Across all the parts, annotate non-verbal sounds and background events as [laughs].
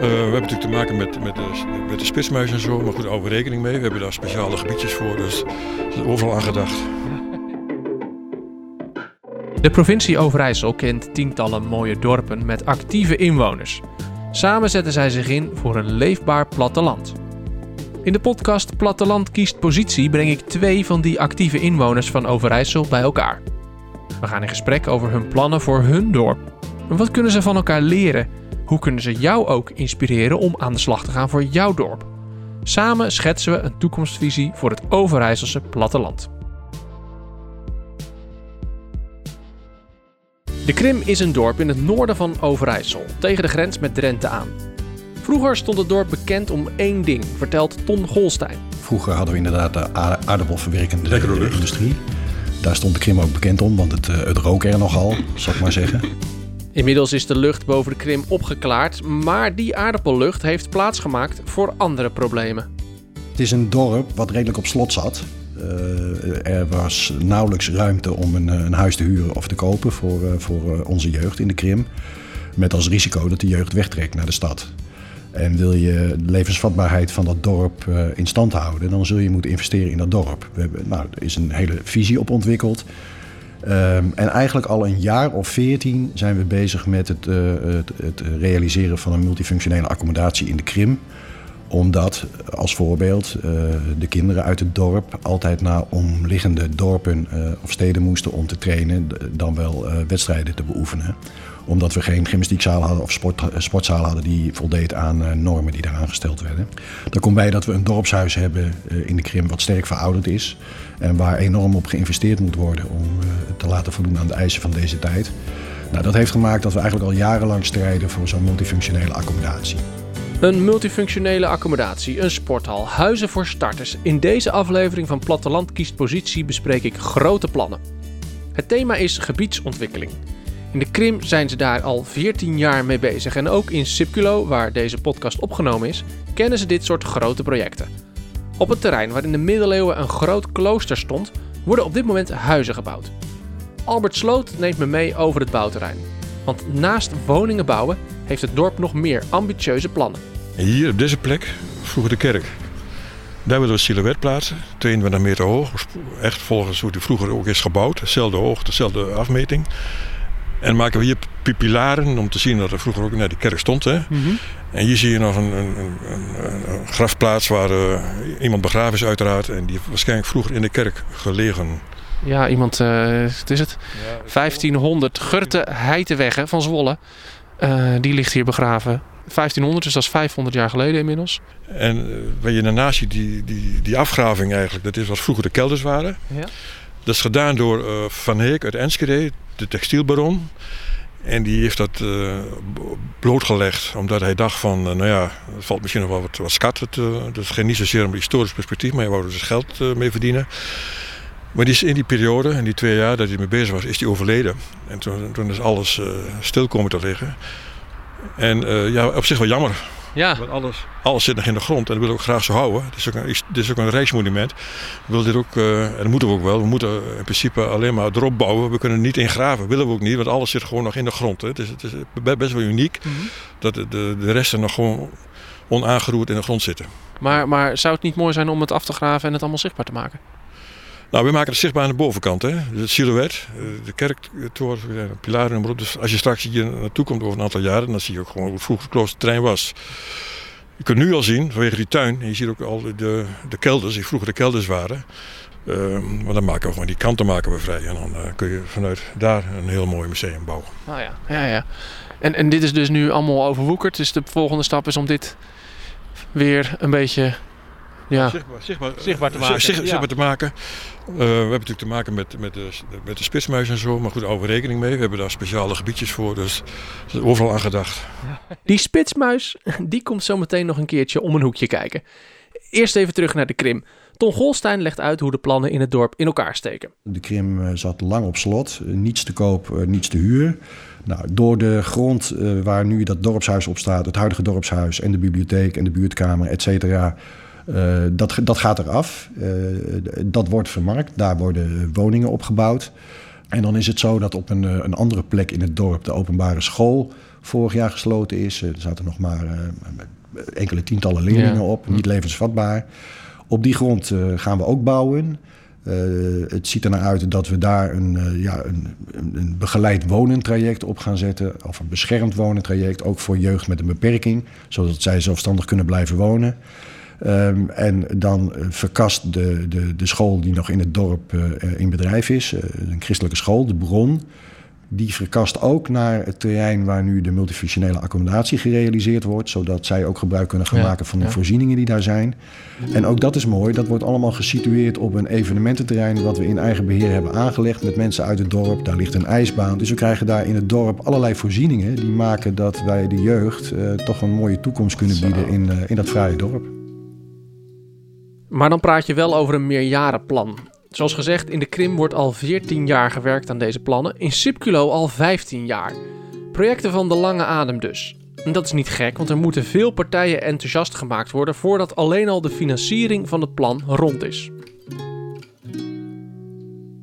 we hebben natuurlijk te maken met, met, de, met spitsmuis en zo, maar goed, we rekening mee. We hebben daar speciale gebiedjes voor, dus er overal aan gedacht. De provincie Overijssel kent tientallen mooie dorpen met actieve inwoners. Samen zetten zij zich in voor een leefbaar platteland. In de podcast Platteland kiest positie breng ik twee van die actieve inwoners van Overijssel bij elkaar. We gaan in gesprek over hun plannen voor hun dorp. En wat kunnen ze van elkaar leren? Hoe kunnen ze jou ook inspireren om aan de slag te gaan voor jouw dorp? Samen schetsen we een toekomstvisie voor het Overijsselse platteland. De Krim is een dorp in het noorden van Overijssel, tegen de grens met Drenthe aan. Vroeger stond het dorp bekend om één ding, vertelt Ton Golstein. Vroeger hadden we inderdaad de aardappelverwerkende industrie. Daar stond de Krim ook bekend om, want het, eh, het rook er nogal, zal ik maar zeggen. Inmiddels is de lucht boven de Krim opgeklaard, maar die aardappellucht heeft plaatsgemaakt voor andere problemen. Het is een dorp wat redelijk op slot zat. Uh, er was nauwelijks ruimte om een, een, huis te huren of te kopen voor, uh, voor onze jeugd in de Krim. Met als risico dat de jeugd wegtrekt naar de stad. En wil je de levensvatbaarheid van dat dorp in stand houden, dan zul je moeten investeren in dat dorp. We hebben, nou, er is een hele visie op ontwikkeld. Um, en eigenlijk al een jaar of veertien zijn we bezig met het, uh, het, het, realiseren van een multifunctionele accommodatie in de Krim. Omdat, als voorbeeld, uh, de kinderen uit het dorp altijd naar omliggende dorpen of steden moesten om te trainen, dan wel wedstrijden te beoefenen omdat we geen gymnastiekzaal hadden of sport, sportzaal hadden die voldeed aan normen die daaraan gesteld werden. Dan komt bij dat we een dorpshuis hebben in de Krim wat sterk verouderd is. En waar enorm op geïnvesteerd moet worden om uh, te laten voldoen aan de eisen van deze tijd. Nou, dat heeft gemaakt dat we eigenlijk al jarenlang strijden voor zo'n multifunctionele accommodatie. Een multifunctionele accommodatie, een sporthal, huizen voor starters. In deze aflevering van Platteland kiest positie bespreek ik grote plannen. Het thema is gebiedsontwikkeling. In de Krim zijn ze daar al 14 jaar mee bezig. En ook in Sipculo, waar deze podcast opgenomen is, kennen ze dit soort grote projecten. Op het terrein waar in de middeleeuwen een groot klooster stond, worden op dit moment huizen gebouwd. Albert Sloot neemt me mee over het bouwterrein. Want naast woningen bouwen heeft het dorp nog meer ambitieuze plannen. Hier op deze plek, vroeger de kerk. Daar willen we silhouet plaatsen, 22 meter hoog. Echt volgens hoe die vroeger ook is gebouwd. Dezelfde hoogte, dezelfde afmeting. En maken we hier pilaren om te zien dat er vroeger ook naar die kerk stond. Hè? Mm -hmm. En hier zie je nog een, een, een, een grafplaats waar uh, iemand begraven is uiteraard. En die waarschijnlijk vroeger in de kerk gelegen. Ja, iemand, uh, wat is het? Ja, 1500 Gurte Heitenwegge van Zwolle. Uh, die ligt hier begraven. 1500, dus dat is 500 jaar geleden inmiddels. En waar je daarnaast ziet, die, die, die afgraving eigenlijk, dat is wat vroeger de kelders waren. Ja. Dat is gedaan door Van Heek uit Enschede, de textielbaron. En die heeft dat uh, blootgelegd, omdat hij dacht van, uh, nou ja, er valt misschien nog wel wat, wat skat. Het, dat ging niet zozeer om historisch perspectief, maar hij wou er dus geld mee verdienen. Maar die is in die periode, in die twee jaar dat hij mee bezig was, is hij overleden. En toen, toen is alles stil komen te liggen. En ja, op zich wel jammer. Ja. Want alles, alles zit nog in de grond en dat willen we ook graag zo houden. Het is ook een, het is ook een rijksmonument. We willen dit ook, uh, en dat moeten we ook wel. We moeten in principe alleen maar erop bouwen. We kunnen niet ingraven. Dat willen we ook niet, want alles zit gewoon nog in de grond. Hè. Het, is, het is best wel uniek mm -hmm. dat de, de, de resten nog gewoon onaangeroerd in de grond zitten. Maar, maar zou het niet mooi zijn om het af te graven en het allemaal zichtbaar te maken? Nou, we maken het zichtbaar aan de bovenkant. Hè? Het silhouet, de kerktoren, de pilaren en. Dus als je straks hier naartoe komt over een aantal jaren, dan zie je ook gewoon hoe vroeger het kloosterterrein was. Je kunt nu al zien, vanwege die tuin, je ziet ook al de, de kelders, die vroeger de kelders waren. Uh, maar dan maken we gewoon die kanten maken we vrij. En dan uh, kun je vanuit daar een heel mooi museum bouwen. Oh ja, ja, ja. En, en dit is dus nu allemaal overwoekerd. Dus de volgende stap is om dit weer een beetje ja. zichtbaar, zichtbaar, zichtbaar te maken. Zicht, zichtbaar te maken. Uh, we hebben natuurlijk te maken met, met, de, met de spitsmuis en zo, maar goed, we rekening mee. We hebben daar speciale gebiedjes voor, dus er is overal aan gedacht. Die spitsmuis, die komt zo meteen nog een keertje om een hoekje kijken. Eerst even terug naar de Krim. Ton Golstein legt uit hoe de plannen in het dorp in elkaar steken. De Krim zat lang op slot, niets te koop, niets te huur. Nou, door de grond waar nu dat dorpshuis op staat, het huidige dorpshuis en de bibliotheek en de buurtkamer, et cetera, uh, dat, dat gaat eraf. Uh, dat wordt vermarkt. Daar worden woningen opgebouwd. En dan is het zo dat op een, een andere plek in het dorp de openbare school vorig jaar gesloten is. Er zaten nog maar enkele tientallen leerlingen op, niet levensvatbaar. Op die grond gaan we ook bouwen. Uh, het ziet er naar uit dat we daar een, uh, ja, een, een, begeleid wonentraject op gaan zetten. Of een beschermd wonentraject, ook voor jeugd met een beperking. Zodat zij zelfstandig kunnen blijven wonen. Um, en dan uh, verkast de, de, de school die nog in het dorp in bedrijf is. een christelijke school, de Bron die verkast ook naar het terrein waar nu de multifunctionele accommodatie gerealiseerd wordt, zodat zij ook gebruik kunnen gaan maken van de voorzieningen die daar zijn. En ook dat is mooi, dat wordt allemaal gesitueerd op een evenemententerrein wat we in eigen beheer hebben aangelegd met mensen uit het dorp. Daar ligt een ijsbaan, dus we krijgen daar in het dorp allerlei voorzieningen die maken dat wij de jeugd uh, toch een mooie toekomst kunnen bieden in, uh, in dat vrije dorp. Maar dan praat je wel over een meerjarenplan. Zoals gezegd, in de Krim wordt al 14 jaar gewerkt aan deze plannen, in Sipculo al 15 jaar. Projecten van de lange adem dus. En dat is niet gek, want er moeten veel partijen enthousiast gemaakt worden voordat alleen al de financiering van het plan rond is.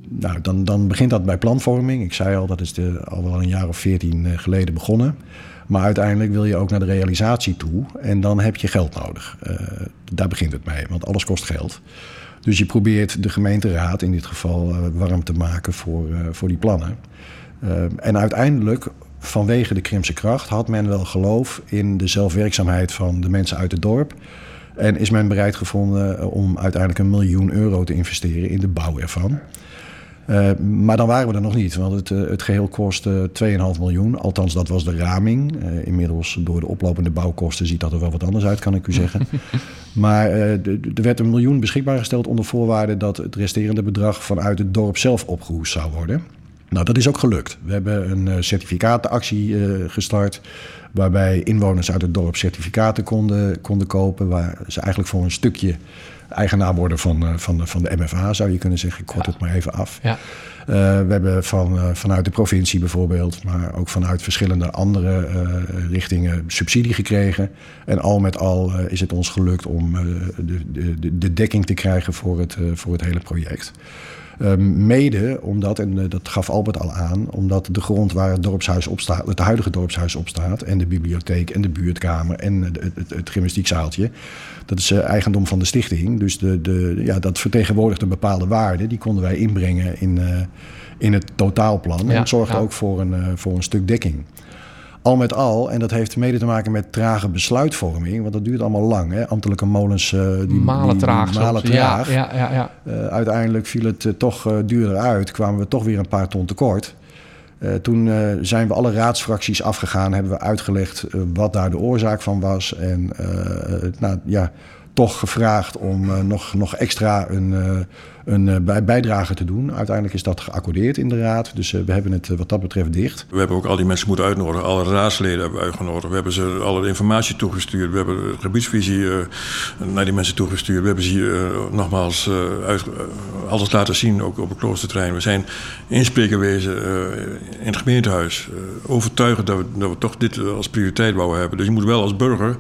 Nou, dan, dan begint dat bij planvorming. Ik zei al, dat is al wel een jaar of veertien eh, geleden begonnen. Maar uiteindelijk wil je ook naar de realisatie toe en dan heb je geld nodig. Uh, daar begint het mee, want alles kost geld. Dus je probeert de gemeenteraad in dit geval uh, warm te maken voor, uh, voor die plannen. En uiteindelijk, vanwege de Krimse kracht, had men wel geloof in de zelfwerkzaamheid van de mensen uit het dorp. En is men bereid gevonden om uiteindelijk een miljoen euro te investeren in de bouw ervan. Uh, maar dan waren we er nog niet, want het, uh, het geheel kostte 2,5 miljoen. Althans, dat was de raming. Uh, inmiddels door de oplopende bouwkosten ziet dat er wel wat anders uit, kan ik u zeggen. [laughs] maar er werd een miljoen beschikbaar gesteld onder voorwaarde dat het resterende bedrag vanuit het dorp zelf opgehoest zou worden. Nou, dat is ook gelukt. We hebben een certificatenactie gestart. Waarbij inwoners uit het dorp certificaten konden, konden kopen. Waar ze eigenlijk voor een stukje eigenaar worden van, uh, van, van de MFA, zou je kunnen zeggen. Ik kort het maar even af. Ja. Uh, we hebben van, uh, vanuit de provincie bijvoorbeeld, maar ook vanuit verschillende andere richtingen subsidie gekregen. En al met al is het ons gelukt om de, de, de dekking te krijgen voor het, voor het hele project. Ehm, mede omdat, en eh, dat gaf Albert al aan, omdat de grond waar het dorpshuis op staat, het huidige dorpshuis op staat, en de bibliotheek en de buurtkamer en het, het, het gymnastiekzaaltje, dat is uh, eigendom van de stichting. Dus de, de, ja, dat vertegenwoordigt een bepaalde waarde. Die konden wij inbrengen in, uh, in het totaalplan. Ja, en het zorgde ja. ook voor een, voor een stuk dekking al met al, en dat heeft mede te maken met trage besluitvorming, want dat duurt allemaal lang. Hè? Ambtelijke molens uh, die malen traag. Die malen traag. Ja, ja, ja, uh, uiteindelijk viel het uh, toch duurder uit, kwamen we toch weer een paar ton tekort. toen zijn we alle raadsfracties afgegaan, hebben we uitgelegd wat daar de oorzaak van was. En nou, ja, toch gevraagd om nog, nog extra een een eh, bijdrage te doen. Uiteindelijk is dat geaccordeerd in de raad. Dus eh, we hebben het eh, wat dat betreft dicht. We hebben ook al die mensen moeten uitnodigen. Alle raadsleden hebben we uitgenodigd. We hebben ze alle informatie toegestuurd. We hebben de gebiedsvisie naar die mensen toegestuurd. We hebben ze nogmaals alles laten zien, ook op het kloosterterrein. We zijn insprekerwezen in het gemeentehuis. overtuigend dat we, dat we toch dit als prioriteit wouden hebben. Dus je moet wel als burger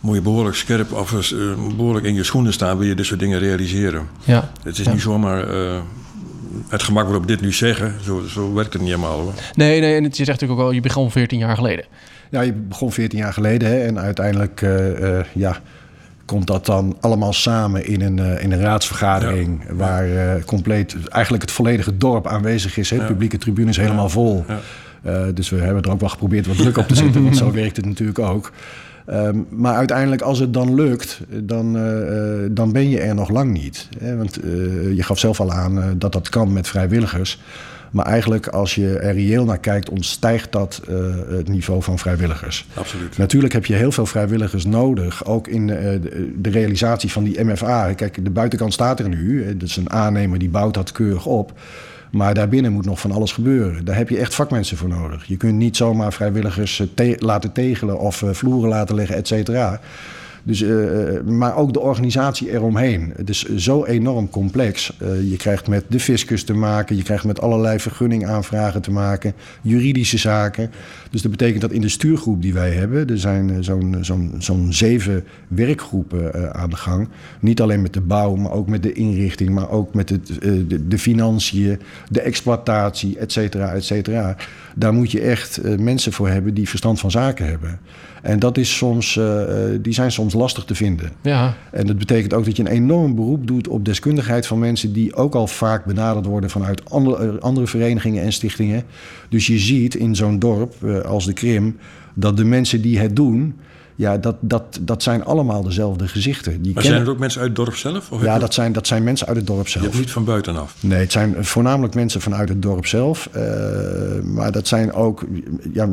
moet je behoorlijk scherp of uh, behoorlijk in je schoenen staan, wil je dit soort dingen realiseren. Ja. Het is ja. niet zomaar uh, het gemak waarop dit nu zeggen, zo, zo werkt het niet helemaal hoor. Nee, nee, en het, je zegt natuurlijk ook wel, je begon 14 jaar geleden. Ja, je begon 14 jaar geleden hè, en uiteindelijk, uh, ja komt dat dan allemaal samen in een, uh, in een raadsvergadering... Ja. waar uh, compleet eigenlijk het volledige dorp aanwezig is. Hè? De publieke tribune is helemaal vol. Uh, dus we hebben er ook wel geprobeerd wat druk op te zetten... want [laughs] zo werkt het natuurlijk ook. Um, maar uiteindelijk, als het dan lukt, dan, uh, dan ben je er nog lang niet. Hè? Want uh, je gaf zelf al aan uh, dat dat kan met vrijwilligers. Maar eigenlijk, als je er reëel naar kijkt, ontstijgt dat het niveau van vrijwilligers. Absoluut. Natuurlijk heb je heel veel vrijwilligers nodig, ook in de, realisatie van die MFA. Kijk, de buitenkant staat er nu. Dat is een aannemer die bouwt dat keurig op. Maar daarbinnen moet nog van alles gebeuren. Daar heb je echt vakmensen voor nodig. Je kunt niet zomaar vrijwilligers te laten tegelen of vloeren laten leggen, et cetera. Dus, uh, maar ook de organisatie eromheen. Het is zo enorm complex. Uh, je krijgt met de fiscus te maken, je krijgt met allerlei vergunningaanvragen te maken, juridische zaken. Dus dat betekent dat in de stuurgroep die wij hebben, er zijn zo'n zo'n zo'n zeven werkgroepen aan de gang. Niet alleen met de bouw, maar ook met de inrichting, maar ook met het, de, de financiën, de exploitatie, et cetera, et cetera. Daar moet je echt mensen voor hebben die verstand van zaken hebben. En dat is soms, uh, die zijn soms lastig te vinden. Ja. En dat betekent ook dat je een enorm beroep doet op deskundigheid van mensen die ook al vaak benaderd worden vanuit andere, andere verenigingen en stichtingen. Dus je ziet in zo'n dorp uh, als de Krim dat de mensen die het doen, ja, dat, dat, dat zijn allemaal dezelfde gezichten. Die maar zijn het ook mensen uit het dorp zelf? Of ja, dat zijn, dat zijn mensen uit het dorp zelf. Je hebt niet van buitenaf? Nee, het zijn voornamelijk mensen vanuit het dorp zelf. Uh, maar dat zijn ook ja,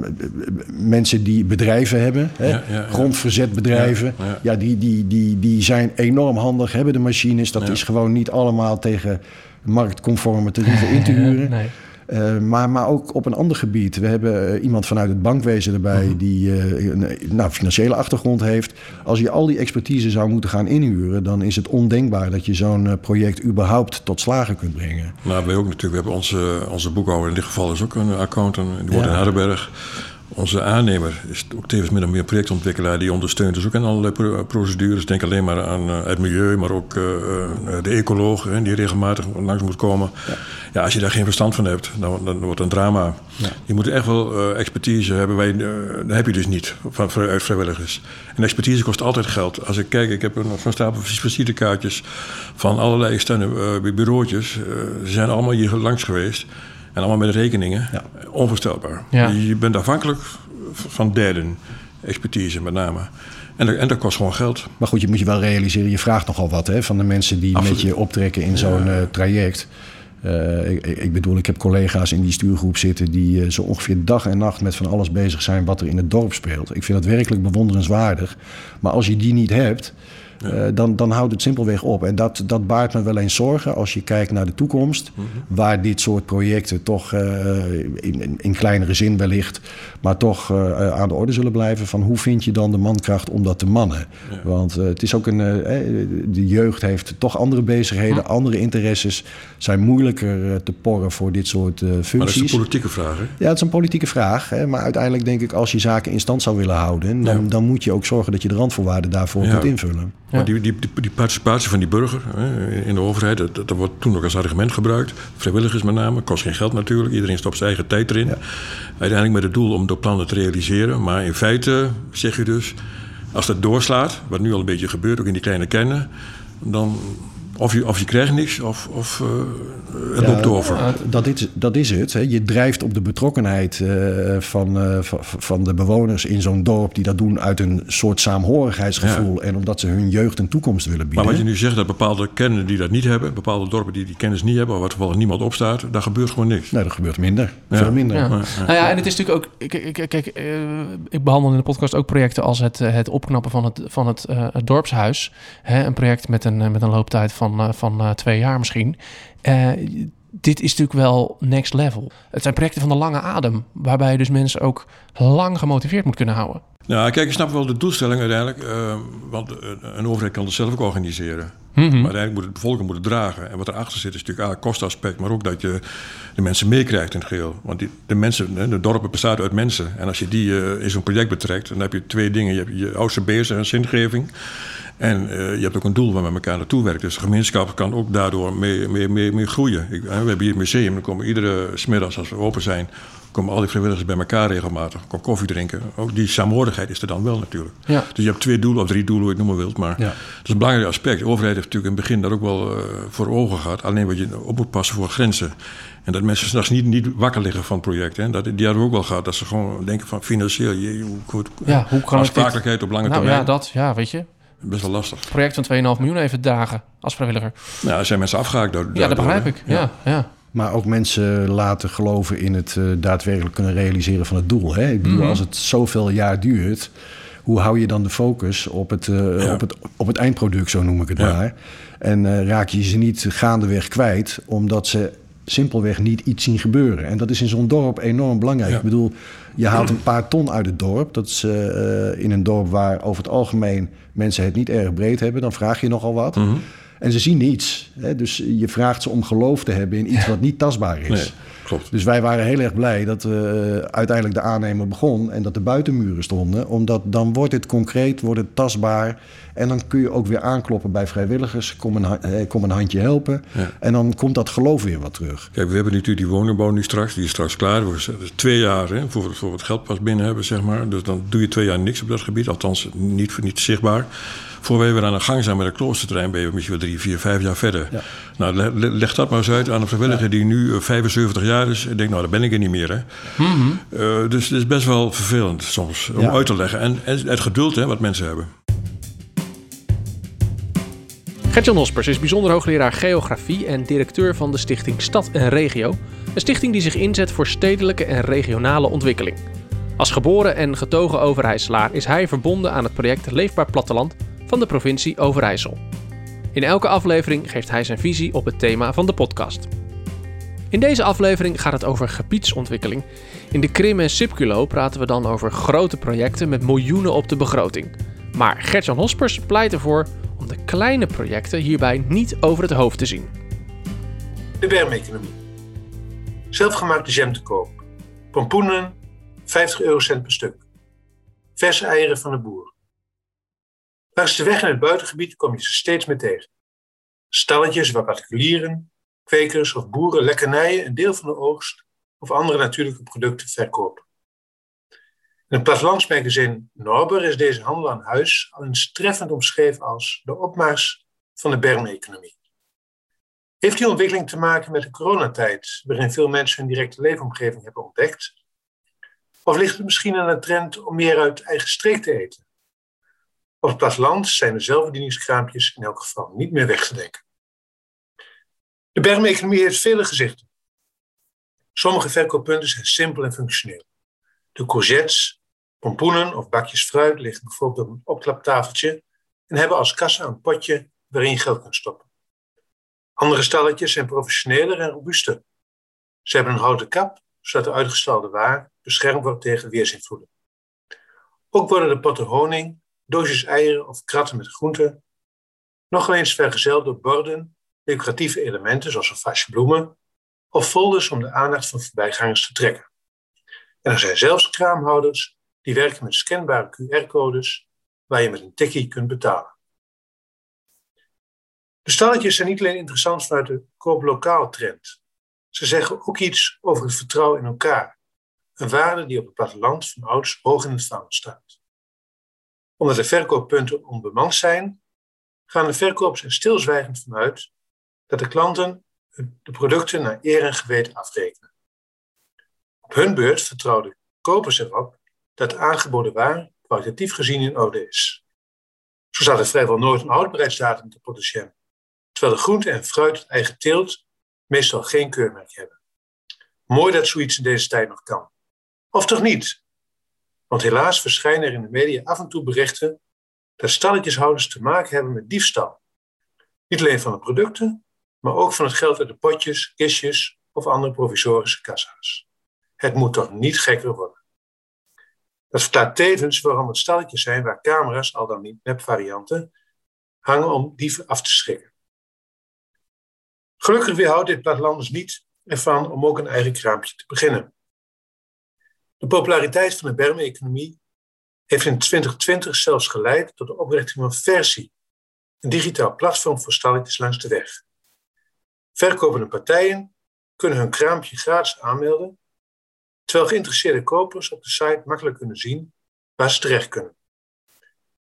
mensen die bedrijven hebben. Hè? Ja, ja, grondverzetbedrijven. Ja, die, die, die, die zijn enorm handig, hebben de machines. Dat is gewoon niet allemaal tegen marktconforme tarieven in te [laughs] huren. Nee. Uh, maar, maar ook op een ander gebied. We hebben uh, iemand vanuit het bankwezen erbij mhm. die uh, een nou, financiële achtergrond heeft. Als je al die expertise zou moeten gaan inhuren, dan is het ondenkbaar dat je zo'n project überhaupt tot slagen kunt brengen. Nou, wij ook natuurlijk. We hebben onze, onze boekhouder, in dit geval is ook een accountant, die wordt ja. in Hardenberg. Onze aannemer is ook tevens min of meer projectontwikkelaar. Die ondersteunt dus ook in allerlei procedures. Denk alleen maar aan het milieu, maar ook de ecoloog die regelmatig langs moet komen. Ja. Ja, als je daar geen verstand van hebt, dan, dan wordt het een drama. Ja. Je moet echt wel expertise hebben. Wij, dat heb je dus niet van, uit vrijwilligers. En expertise kost altijd geld. Als ik kijk, ik heb nog zo'n stapel visitekaartjes van allerlei externe bureautjes. ze zijn allemaal hier langs geweest. En allemaal met rekeningen. Ja. Onvoorstelbaar. Ja. Je bent afhankelijk van derden. Expertise met name. En dat, en dat, kost gewoon geld. Maar goed, je moet je wel realiseren, je vraagt nogal wat hè, van de mensen die Absoluut. met je optrekken in zo'n uh, traject. Uh, ik, ik, bedoel, ik heb collega's in die stuurgroep zitten die uh, zo ongeveer dag en nacht met van alles bezig zijn wat er in het dorp speelt. Ik vind dat werkelijk bewonderenswaardig. Maar als je die niet hebt, uh, dan, dan houdt het simpelweg op. En dat, dat baart me wel eens zorgen als je kijkt naar de toekomst, mm -hmm. waar dit soort projecten toch in, in, kleinere zin wellicht, maar toch aan de orde zullen blijven. Van hoe vind je dan de mankracht om dat te mannen? Ja. Want het is ook een. de jeugd heeft toch andere bezigheden, hm. andere interesses, zijn moeilijker te porren voor dit soort functies. Maar dat is een politieke vraag, hè? Ja, het is een politieke vraag. Hè? Maar uiteindelijk denk ik, als je zaken in stand zou willen houden, dan, ja. dan moet je ook zorgen dat je de randvoorwaarden daarvoor kunt invullen. Maar die, die, die, participatie van die burger hè, in de overheid, dat, dat, wordt toen ook als argument gebruikt. Vrijwilligers met name, kost geen geld natuurlijk. Iedereen stopt zijn eigen tijd erin. Uiteindelijk met het doel om de plannen te realiseren. Maar in feite zeg je dus, als dat doorslaat, wat nu al een beetje gebeurt, ook in die kleine kennen, dan of je, of je krijgt niks, of, of uh, het loopt over. Dat is, dat is het. Hè. Je drijft op de betrokkenheid uh, van, uh, van de bewoners in zo'n dorp... die dat doen uit een soort saamhorigheidsgevoel... en omdat ze hun jeugd een toekomst willen bieden. Maar wat je nu zegt, dat bepaalde kennen die dat niet hebben... bepaalde dorpen die die kennis niet hebben... waar toevallig niemand op staat, daar gebeurt gewoon niks. Nee, dat gebeurt minder. Veel minder. Ja. Nou ja, en het is natuurlijk ook... Kijk, kijk ik behandel in de podcast ook projecten... als het, het opknappen van het, van het, het dorpshuis. Hè, een project met een, met een looptijd van van, uh, van uh, twee jaar misschien. Uh, dit is natuurlijk wel next level. Het zijn projecten van de lange adem, waarbij dus mensen ook lang gemotiveerd moet kunnen houden. Nou, kijk, ik snap wel de doelstelling uiteindelijk. want een overheid kan het zelf ook organiseren. Mm -hmm. Maar uiteindelijk moet het bevolking moet het dragen. En wat erachter zit is natuurlijk A, kostaspect, maar ook dat je de mensen meekrijgt in het geheel. Want die, de mensen, de dorpen bestaan uit mensen. En als je die uh, in zo'n project betrekt, dan heb je twee dingen. Je hebt je oudste beheerser en zingeving. En uh, je hebt ook een doel waar men elkaar naartoe werkt. Dus de gemeenschap kan ook daardoor mee, mee, mee, mee groeien. Ik, we hebben hier het museum, dan komen iedere smiddags als we open zijn... komen al die vrijwilligers bij elkaar regelmatig. Kom koffie drinken. Ook die saamhorigheid is er dan wel natuurlijk. Ja. Dus je hebt twee doelen, of drie doelen, hoe je het noemen wilt. Maar ja. dat is een belangrijk aspect. De overheid heeft natuurlijk in het begin daar ook wel uh, voor ogen gehad. Alleen wat je op moet passen voor grenzen. En dat mensen s'nachts niet, niet wakker liggen van het project. Hè. Dat, die hadden we ook wel gehad. Dat ze gewoon denken van financieel, je, hoe, hoe, ja, hoe kan aansprakelijkheid dit... op lange nou, termijn. Ja, dat, ja, weet je best wel lastig. Project van 2,5 miljoen even dagen als vrijwilliger. Nou, er zijn mensen afgehaakt door. Ja, dat begrijp ik. Ja. ja. Maar ook mensen laten geloven in het uh, daadwerkelijk kunnen realiseren van het doel. Hè? Ik bedoel, mm -hmm. als het zoveel jaar duurt, hoe hou je dan de focus op het, uh, ja. op het, op het eindproduct, zo noem ik het ja. maar. En uh, raak je ze niet gaandeweg kwijt, omdat ze simpelweg niet iets zien gebeuren. En dat is in zo'n dorp enorm belangrijk. Ik bedoel, je haalt een paar ton uit het dorp. Dat is uh, in een dorp waar over het algemeen mensen het niet erg breed hebben. Dan vraag je nogal wat. Mm En ze zien niets. Hè? Dus je vraagt ze om geloof te hebben in iets wat niet tastbaar is. Nee. Klopt. Dus wij waren heel erg blij dat uh, uiteindelijk de aannemer begon en dat de buitenmuren stonden. Omdat dan wordt het concreet, wordt het tastbaar. En dan kun je ook weer aankloppen bij vrijwilligers. Kom een, eh, kom een handje helpen. En dan komt dat geloof weer wat terug. Kijk, we hebben natuurlijk die woningbouw nu straks. Die is straks klaar. We twee jaar hè, voor, voor het geld pas binnen hebben, zeg maar. Dus dan doe je twee jaar niks op dat gebied. Althans, niet, niet zichtbaar. Voor we weer aan de gang zijn met het kloosterterrein, ben je misschien wel drie, vier, vijf jaar verder. Ja. Nou, leg dat maar eens uit aan een vrijwilliger die nu 75 eh, jaar is. En denkt, nou, daar ben ik er niet meer. Hè. Mm dus het is best wel vervelend soms om uit te leggen. En, het geduld hè, wat mensen hebben. Gertjan Hospers is bijzonder hoogleraar geografie en directeur van de stichting Stad en Regio. Een stichting die zich inzet voor stedelijke en regionale ontwikkeling. Als geboren en getogen Overijsselaar is hij verbonden aan het project Leefbaar Platteland van de provincie Overijssel. In elke aflevering geeft hij zijn visie op het thema van de podcast. In deze aflevering gaat het over gebiedsontwikkeling. In de Krim en Sipculo praten we dan over grote projecten met miljoenen op de begroting. Maar Gertjan Hospers pleit ervoor om de kleine projecten hierbij niet over het hoofd te zien. De bermeconomie. Zelfgemaakte jam te koop. Pompoenen, 50 eurocent per stuk. Verse eieren van de boer. Langs de weg in het buitengebied kom je ze steeds meer tegen. Stalletjes waar particulieren, kwekers of boeren lekkernijen een deel van de oogst of andere natuurlijke producten verkopen. In het plattelandsmagazine Norber is deze handel aan huis al eens treffend omschreven als de opmars van de bermeconomie. Heeft die ontwikkeling te maken met de coronatijd, waarin veel mensen hun directe leefomgeving hebben ontdekt? Of ligt het misschien aan de trend om meer uit eigen streek te eten? Op het platteland zijn de zelfbedieningskraampjes in elk geval niet meer weg te denken. De bermeconomie heeft vele gezichten. Sommige verkooppunten zijn simpel en functioneel. De courgettes, pompoenen of bakjes fruit liggen bijvoorbeeld op een opklaptafeltje en hebben als kassa een potje waarin je geld kunt stoppen. Andere stalletjes zijn professioneler en robuuster. Ze hebben een houten kap, zodat de uitgestalde waar beschermd wordt tegen weersinvloeden. Ook worden de potten honing doosjes eieren of kratten met groenten. Nog eens vergezeld door borden, decoratieve elementen zoals een vaasje bloemen of folders om de aandacht van voorbijgangers te trekken. En er zijn zelfs kraamhouders die werken met scanbare QR-codes waar je met een tikkie kunt betalen. De stalletjes zijn niet alleen interessant vanuit de koop-lokaal trend. Ze zeggen ook iets over het vertrouwen in elkaar. Een waarde die op het platteland van ouds hoog in het vaandel staat omdat de verkooppunten onbemand zijn, gaan de verkopers er stilzwijgend vanuit dat de klanten de producten naar eer en geweten afrekenen. Op hun beurt vertrouwen kopers erop dat de aangeboden waar kwalitatief gezien in orde is. Zo staat er vrijwel nooit een houdbaarheidsdatum te produceren, terwijl de groente en fruit het eigen teelt meestal geen keurmerk hebben. Mooi dat zoiets in deze tijd nog kan. Of toch niet? Want helaas verschijnen er in de media af en toe berichten dat stalletjeshouders te maken hebben met diefstal. Niet alleen van de producten, maar ook van het geld uit de potjes, kistjes of andere provisorische kassa's. Het moet toch niet gekker worden. Dat verklaart tevens waarom het stalletjes zijn waar camera's, al dan niet nepvarianten, hangen om dieven af te schrikken. Gelukkig weerhoudt dit plattelanders niet ervan om ook een eigen kraampje te beginnen. De populariteit van de bermeconomie heeft in 2020 zelfs geleid tot de oprichting van Versie, een digitaal platform voor stalletjes langs de weg. Verkopende partijen kunnen hun kraampje gratis aanmelden, terwijl geïnteresseerde kopers op de site makkelijk kunnen zien waar ze terecht kunnen.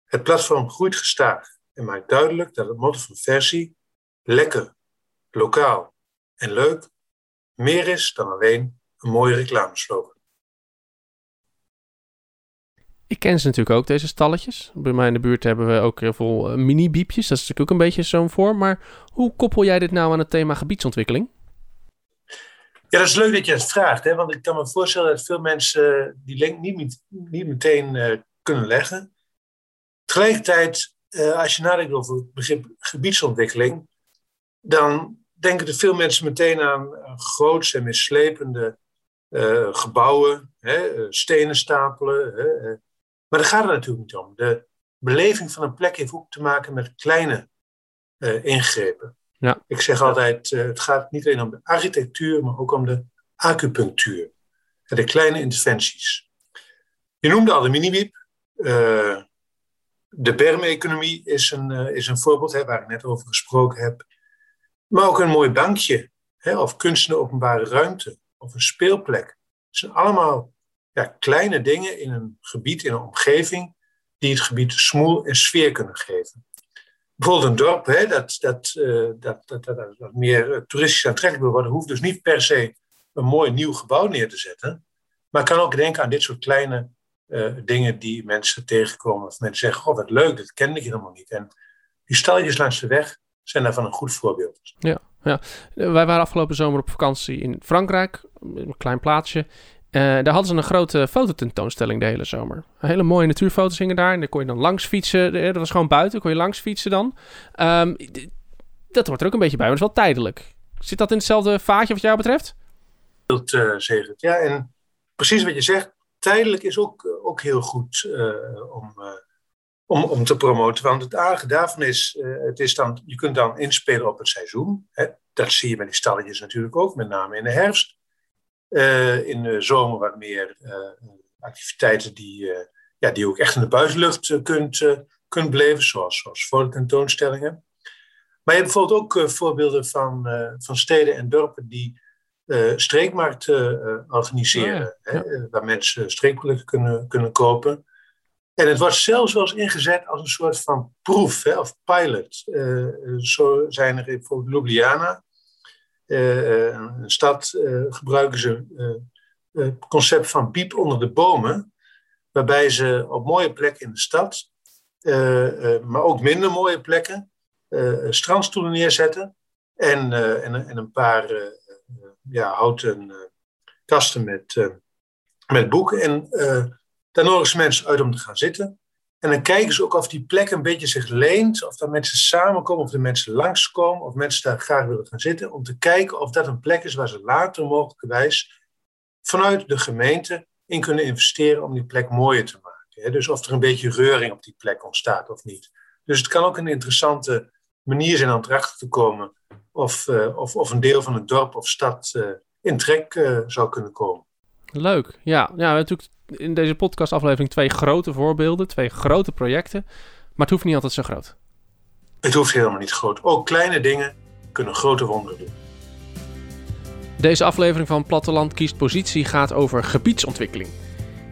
Het platform groeit gestaag en maakt duidelijk dat het motto van Versie lekker, lokaal en leuk meer is dan alleen een mooie reclameslogan. Ik ken ze natuurlijk ook, deze stalletjes. Bij mij in de buurt hebben we ook heel veel eh, mini-biepjes. Dat is natuurlijk ook een beetje zo'n vorm. Maar hoe koppel jij dit nou aan het thema gebiedsontwikkeling? Ja, dat is leuk dat je het vraagt. Hè? Want ik kan me voorstellen dat veel mensen eh, die link niet, niet meteen uh, kunnen leggen. Tegelijkertijd, als je nadenkt over het begrip gebiedsontwikkeling, dan, denken er veel mensen meteen aan grootse en mislepende gebouwen, hè, stenen stapelen. Hè, maar daar gaat het natuurlijk niet om. De beleving van een plek heeft ook te maken met kleine ingrepen. Ja. Ik zeg altijd, het gaat niet alleen om de architectuur, maar ook om de acupunctuur. De kleine interventies. Je noemde al de miniwiep. Uh, de bermeconomie is een, uh, is een voorbeeld hè, waar ik net over gesproken heb. Maar ook een mooi bankje, hè, of kunst in de openbare ruimte, of een speelplek. Het zijn allemaal ja, kleine dingen in een gebied, in een omgeving, die het gebied smoel en sfeer kunnen geven. Bijvoorbeeld een dorp hè, dat, dat, uh, dat, dat, dat, meer toeristisch aantrekkelijk worden, hoeft dus niet per se een mooi nieuw gebouw neer te zetten. Maar kan ook denken aan dit soort kleine uh, dingen die mensen tegenkomen. Of mensen zeggen, oh wat leuk, dat kende ik helemaal niet. En die stalletjes langs de weg zijn daarvan een goed voorbeeld. Ja, ja. wij waren afgelopen zomer op vakantie in Frankrijk, een klein plaatsje. Uh, daar hadden ze een grote fototentoonstelling de hele zomer. Hele mooie natuurfoto's hingen daar. En daar kon je dan langs fietsen. Dat was gewoon buiten, kon je langs fietsen dan. Um, dat wordt er ook een beetje bij, maar dat is wel tijdelijk. Zit dat in hetzelfde vaatje wat jou betreft? Dat uh, zegt Ja, en precies wat je zegt tijdelijk is ook, eh, ook heel goed om, om, om te promoten. Want het aardige daarvan is, het is dan, je kunt dan inspelen op het seizoen. Hè? Dat zie je bij die stalletjes natuurlijk ook, met name in de herfst. In de zomer wat meer activiteiten die, ja, die ook echt in de buitenlucht kunt, kunt beleven, zoals, zoals fototentoonstellingen. Maar je hebt bijvoorbeeld ook voorbeelden van, van steden en dorpen die streekmarkten organiseren. Oh hè, waar mensen streekproducten kunnen, kunnen kopen. En het wordt zelfs wel eens ingezet als een soort van proef hè, of pilot. Zo zijn er bijvoorbeeld Ljubljana, een stad, gebruiken ze het concept van piep onder de bomen. Waarbij ze op mooie plekken in de stad, maar ook minder mooie plekken, strandstoelen neerzetten. En, en, en een paar ja, houten kasten met, met boeken. En daar nodigen ze mensen uit om te gaan zitten. En dan kijken ze ook of die plek een beetje zich leent, of dat mensen samenkomen, of de mensen langskomen, of mensen daar graag willen gaan zitten, om te kijken of dat een plek is waar ze later mogelijkerwijs vanuit de gemeente in kunnen investeren om die plek mooier te maken. Dus of er een beetje reuring op die plek ontstaat of niet. Dus het kan ook een interessante manier zijn om erachter te komen of, uh, of, of een deel van het dorp of stad uh, in trek uh, zou kunnen komen. Leuk, ja. ja. We hebben natuurlijk in deze podcastaflevering twee grote voorbeelden, twee grote projecten. Maar het hoeft niet altijd zo groot. Het hoeft helemaal niet groot. Ook kleine dingen kunnen grote wonderen doen. Deze aflevering van Platteland kiest positie gaat over gebiedsontwikkeling.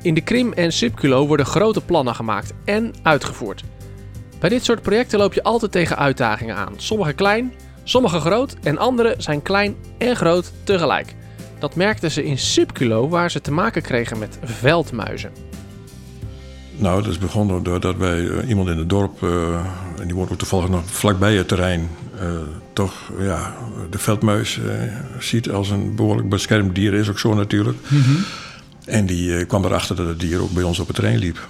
In de Krim en Sipculo worden grote plannen gemaakt en uitgevoerd. Bij dit soort projecten loop je altijd tegen uitdagingen aan. Sommige klein, sommige groot en andere zijn klein en groot tegelijk. Dat merkten ze in Subculo, waar ze te maken kregen met veldmuizen. Nou, dat is begonnen doordat wij uh, iemand in het dorp, uh, en die woont ook toevallig nog vlakbij het terrein, uh, toch ja, de veldmuis ziet als een behoorlijk beschermd dier, is ook zo natuurlijk. Mm -hmm. En die kwam erachter dat het dier ook bij ons op het terrein liep.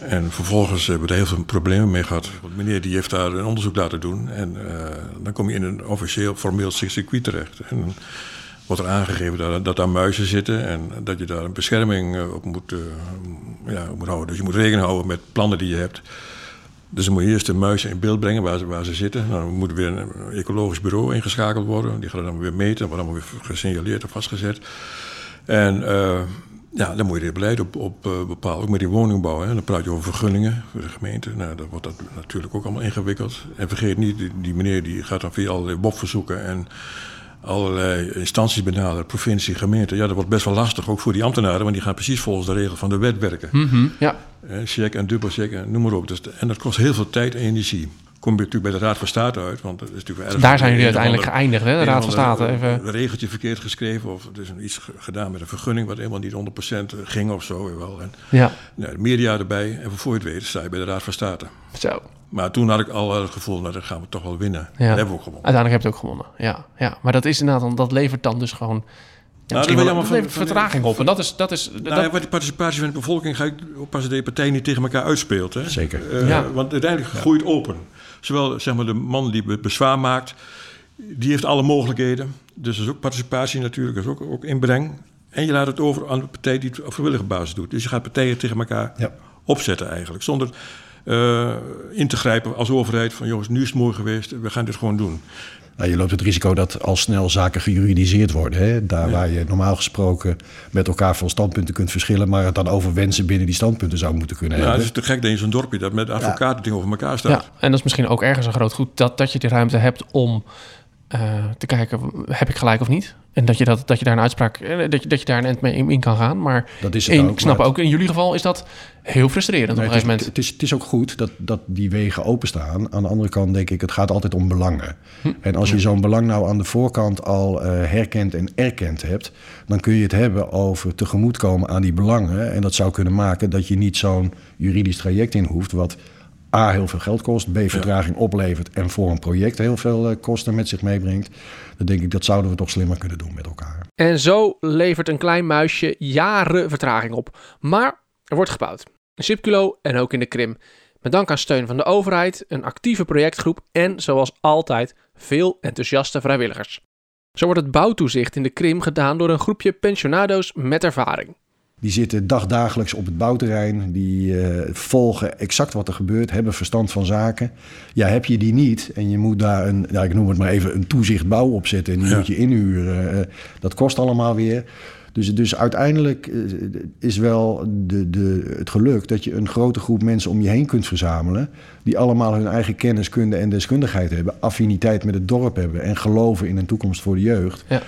En vervolgens hebben we er heel veel problemen mee gehad. Want meneer die heeft daar een onderzoek laten doen. En uh, dan kom je in een officieel, formeel circuit terecht. En dan wordt er aangegeven dat, dat daar muizen zitten. En dat je daar een bescherming eh, op moet, uh, ja, moet houden. Dus je moet rekening houden met plannen die je hebt. Dus dan moet je eerst de muizen in beeld brengen waar ze, waar ze zitten. Nou, dan moet weer een ecologisch bureau ingeschakeld worden. Die gaat dan weer meten. wordt allemaal weer gesignaleerd of vastgezet. En ja, dan moet je het beleid op, op uh, bepalen. Ook met die woningbouw. Hè. Dan praat je over vergunningen voor de gemeente. Nou, dan wordt dat natuurlijk ook allemaal ingewikkeld. En vergeet niet, die, meneer die gaat dan via allerlei WOP-verzoeken en allerlei instanties benaderen, provincie, gemeente. Ja, dat wordt best wel lastig, ook voor die ambtenaren, want die gaan precies volgens de regel van de wet werken. Mm -hmm, ja. check en dubbelcheck en noem maar op. Dus, en dat kost heel veel tijd en energie kom je natuurlijk bij de Raad van State uit. Want dat is natuurlijk erg Daar zijn jullie uiteindelijk geëindigd, hè? De Raad van State. Even. Een regeltje verkeerd geschreven. Of er is iets gedaan met een vergunning... wat helemaal niet 100% ging of zo. Wel. En, ja. Nou, media erbij. En voor je het weet sta je bij de Raad van State. Zo. Maar toen had ik al het gevoel... nou, dan gaan we toch wel winnen. Ja. Dat hebben we ook gewonnen. Uiteindelijk heb je het ook gewonnen. Ja, ja. Maar dat is inderdaad... Dat levert dan dus gewoon... Ja, nou, dat, wel, dat levert vertraging op. En dat is... Dat is nou, dat... Ja, die participatie van de bevolking... ga ik oppassen dat de partij niet tegen elkaar uitspeelt. Hè? Zeker. Uh, ja. Want uiteindelijk groeit open. Zowel zeg maar, de man die bezwaar maakt, die heeft alle mogelijkheden. Dus dat is ook participatie natuurlijk, dat is ook, ook inbreng. En je laat het over aan de partij die het op vrijwillige basis doet. Dus je gaat partijen tegen elkaar Ja. opzetten eigenlijk. Zonder eh, in te grijpen als overheid van jongens, nu is het mooi geweest, we gaan dit gewoon doen. Nou, je loopt het risico dat al snel zaken gejuridiseerd worden. Hè? Daar waar je normaal gesproken met elkaar van standpunten kunt verschillen, maar het dan over wensen binnen die standpunten zou moeten kunnen Nou, het hebben. is te gek dat je zo'n dorpje dat met advocaten tegenover elkaar staat. Ja, en dat is misschien ook ergens een groot goed dat, dat je die ruimte hebt om eh, te kijken, heb ik gelijk of niet? En dat je, dat, dat je daar een uitspraak, eh, dat je, dat je daar een end mee in, in kan gaan. Maar Dat is het in, ook, ik snap ook, in jullie geval is dat heel frustrerend Nee, op een gegeven moment. het, is, het is ook goed dat, dat die wegen openstaan. Aan de andere kant denk ik, het gaat altijd om belangen. Hm. En als je zo'n belang nou aan de voorkant al eh, herkend en erkend hebt... dan kun je het hebben over tegemoetkomen aan die belangen. En dat zou kunnen maken dat je niet zo'n juridisch traject in hoeft... wat A, heel veel geld kost, B, vertraging oplevert... en voor een project heel veel eh, kosten met zich meebrengt. Dan denk ik, dat zouden we toch slimmer kunnen doen met elkaar. En zo levert een klein muisje jaren vertraging op. Maar er wordt gebouwd. In Sipculo en ook in de Krim. Met dank aan steun van de overheid, een actieve projectgroep en, zoals altijd, veel enthousiaste vrijwilligers. Zo wordt het bouwtoezicht in de Krim gedaan door een groepje pensionado's met ervaring. Die zitten dagdagelijks op het bouwterrein. Die eh, volgen exact wat er gebeurt, hebben verstand van zaken. Ja, heb je die niet en je moet daar een, ja, ik noem het maar even, een toezicht bouw opzetten. En die Ja. moet je inhuren. eh, dat kost allemaal weer. Dus, dus uiteindelijk eh, is wel de, de, het geluk dat je een grote groep mensen om je heen kunt verzamelen. Die allemaal hun eigen kennis, kunde en deskundigheid hebben. Affiniteit met het dorp hebben en geloven in een toekomst voor de jeugd. Ja.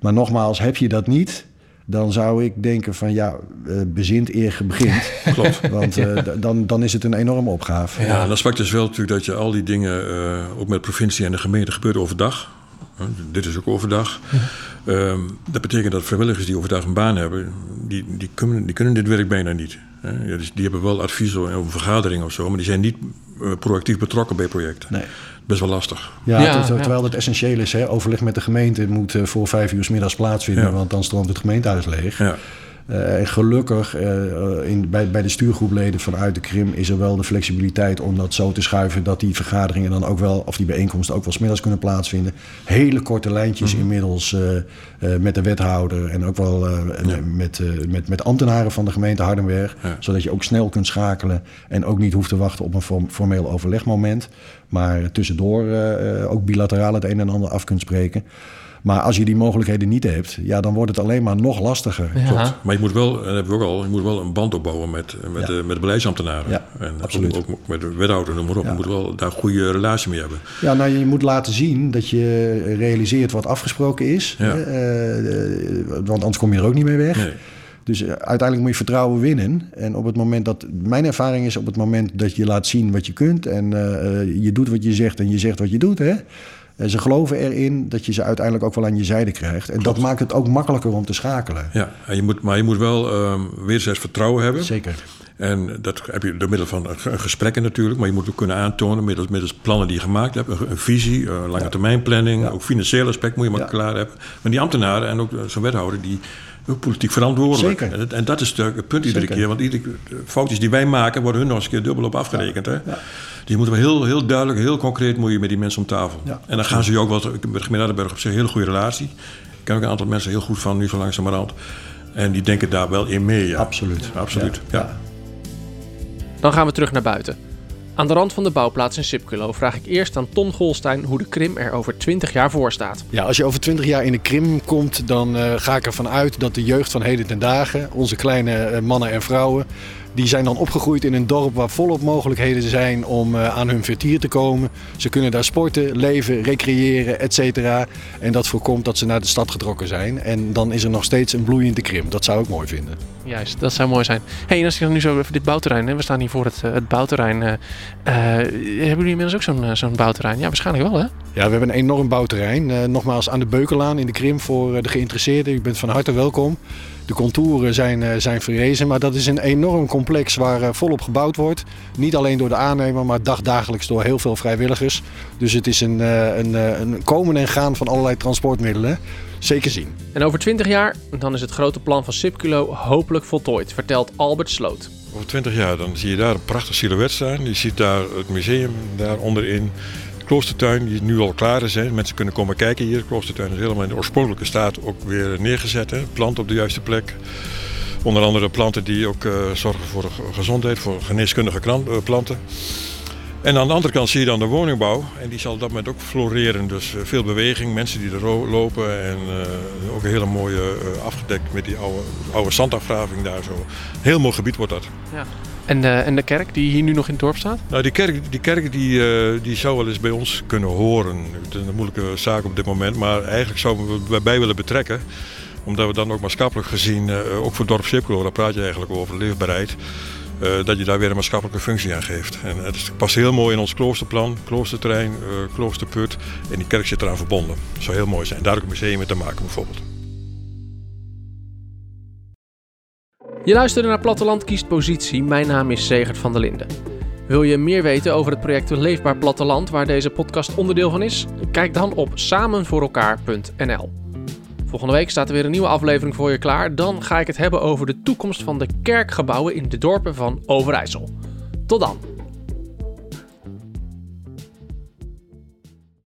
Maar nogmaals, heb je dat niet, dan zou ik denken van ja, eh, bezint eer begint. [laughs] Klopt. Want eh, dan, dan is het een enorme opgave. Ja, en dat aspect is wel natuurlijk dat je al die dingen, eh, ook met provincie en de gemeente, gebeurt overdag. Dit is ook overdag. Ehm, dat betekent dat vrijwilligers die overdag een baan hebben, die, die, kunnen, die kunnen dit werk bijna niet. Dus die hebben wel advies over vergaderingen of zo, maar die zijn niet proactief betrokken bij projecten. Nee. Best wel lastig. Ja, Ja, ter- ja. terwijl het essentieel is, hè, overleg met de gemeente moet eh, voor vijf uur 's middags plaatsvinden, Ja. want dan stroomt het gemeentehuis leeg. Ja. Eh, en gelukkig eh, in, bij, bij de stuurgroepleden vanuit de Krim is er wel de flexibiliteit om dat zo te schuiven dat die vergaderingen dan ook wel, of die bijeenkomsten ook wel 's middags kunnen plaatsvinden. Hele korte lijntjes Mhm. inmiddels eh, eh, met de wethouder en ook wel eh, met, eh, met, met ambtenaren van de gemeente Hardenberg. Ja. Zodat je ook snel kunt schakelen en ook niet hoeft te wachten op een form- formeel overlegmoment. Maar tussendoor eh, eh, ook bilateraal het een en ander af kunt spreken. Maar als je die mogelijkheden niet hebt, ja, dan wordt het alleen maar nog lastiger. Ja. Klopt. Maar je moet wel, en dat hebben we ook al, je moet wel een band opbouwen met, met, Ja. de, met de beleidsambtenaren. Ja, en absoluut. Ook, ook met de wethouder, noem maar op. Ja. Je moet wel daar een goede relatie mee hebben. Ja, nou, je moet laten zien dat je realiseert wat afgesproken is. Eh, eh, want anders kom je er ook niet mee weg. Nee. Dus eh, uiteindelijk moet je vertrouwen winnen. En op het moment dat. Mijn ervaring is op het moment dat je laat zien wat je kunt. en eh, eh, je doet wat je zegt en je zegt wat je doet. Hè, eh, ze geloven erin dat je ze uiteindelijk ook wel aan je zijde krijgt. En dat maakt het ook makkelijker om te schakelen. Ja, en je moet, maar je moet wel ehm wederzijds vertrouwen hebben. Zeker. En dat heb je door middel van gesprekken natuurlijk. Maar je moet ook kunnen aantonen middels, middels plannen die je gemaakt hebt. Een, een visie, een lange termijn planning. Ook financieel aspect moet je maar Ja. klaar hebben. Maar die ambtenaren en ook zo'n wethouder... die ook politiek verantwoordelijk. Zeker. En, dat- en dat is het punt iedere Zeker. keer. Want iedere de foutjes die wij maken... worden hun nog eens een keer dubbel op afgerekend. Hè? Dus je moet wel heel, heel duidelijk, heel concreet... moet je met die mensen om tafel. Ja, en dan gaan ze je ook wel... Ik heb met de gemeente Aardenberg op zich een hele goede relatie. Ik ken ook een aantal mensen heel goed van... nu zo langzamerhand. En die denken daar wel in mee. Ja. Absoluut. Absoluut, Ja. ja. Dan gaan we terug naar buiten. Aan de rand van de bouwplaats in Sipculo vraag ik eerst aan Ton Golstein hoe de Krim er over 20 jaar voor staat. Ja, als je over twintig jaar in de Krim komt, dan eh, ga ik ervan uit dat de jeugd van heden ten dagen, onze kleine eh, mannen en vrouwen, die zijn dan opgegroeid in een dorp waar volop mogelijkheden zijn om eh, aan hun vertier te komen. Ze kunnen daar sporten, leven, recreëren, et cetera. En dat voorkomt dat ze naar de stad getrokken zijn. En dan is er nog steeds een bloeiende Krim. Dat zou ik mooi vinden. Juist, dat zou mooi zijn. hey, en als je dan nu zo even dit bouwterrein, hè, we staan hier voor het, eh, het bouwterrein. eh, hebben jullie inmiddels ook zo'n zo'n bouwterrein? Ja, waarschijnlijk wel hè? Ja, we hebben een enorm bouwterrein. Nogmaals aan de Beukelaan in de Krim voor de geïnteresseerden. U bent van harte welkom. De contouren zijn, eh, zijn verrezen, maar dat is een enorm complex waar eh, volop gebouwd wordt. Niet alleen door de aannemer, maar dagdagelijks door heel veel vrijwilligers. Dus het is een, eh, een, een komen en gaan van allerlei transportmiddelen. Zeker zien. En over 20 jaar, dan is het grote plan van Sipculo hopelijk voltooid, vertelt Albert Sloot. Over twintig jaar dan zie je daar een prachtig silhouet staan. Je ziet daar het museum daar onderin. Kloostertuin die nu al klaar is. Hè. Mensen kunnen komen kijken hier. De kloostertuin is helemaal in de oorspronkelijke staat ook weer neergezet. Hè. Planten op de juiste plek. Onder andere planten die ook uh, zorgen voor gezondheid, voor geneeskundige planten. En aan de andere kant zie je dan de woningbouw. En die zal op dat moment ook floreren. Dus uh, veel beweging, mensen die er lopen. En ook een hele mooie afgedekt met die oude, oude zandafgraving daar zo. Heel mooi gebied wordt dat. Ja. En, en de kerk die hier nu nog in het dorp staat? Nou, die kerk, die, kerk die, die zou wel eens bij ons kunnen horen. Het is een moeilijke zaak op dit moment. Maar eigenlijk zouden we erbij willen betrekken omdat we dan ook maatschappelijk gezien, ook voor dorp Sipco, daar praat je eigenlijk over, leefbaarheid. Dat je daar weer een maatschappelijke functie aan geeft. En het past heel mooi in ons kloosterplan, kloosterterrein, kloosterput. En die kerk zit eraan verbonden. Dat zou heel mooi zijn. Daar ook een museum mee te maken bijvoorbeeld. Je luisterde naar Platteland kiest positie. Mijn naam is Segert van der Linden. Wil je meer weten over het project Leefbaar Platteland, waar deze podcast onderdeel van is? Kijk dan op samenvoorelkaar.nl. Volgende week staat er weer een nieuwe aflevering voor je klaar. Dan ga ik het hebben over de toekomst van de kerkgebouwen in de dorpen van Overijssel. Tot dan!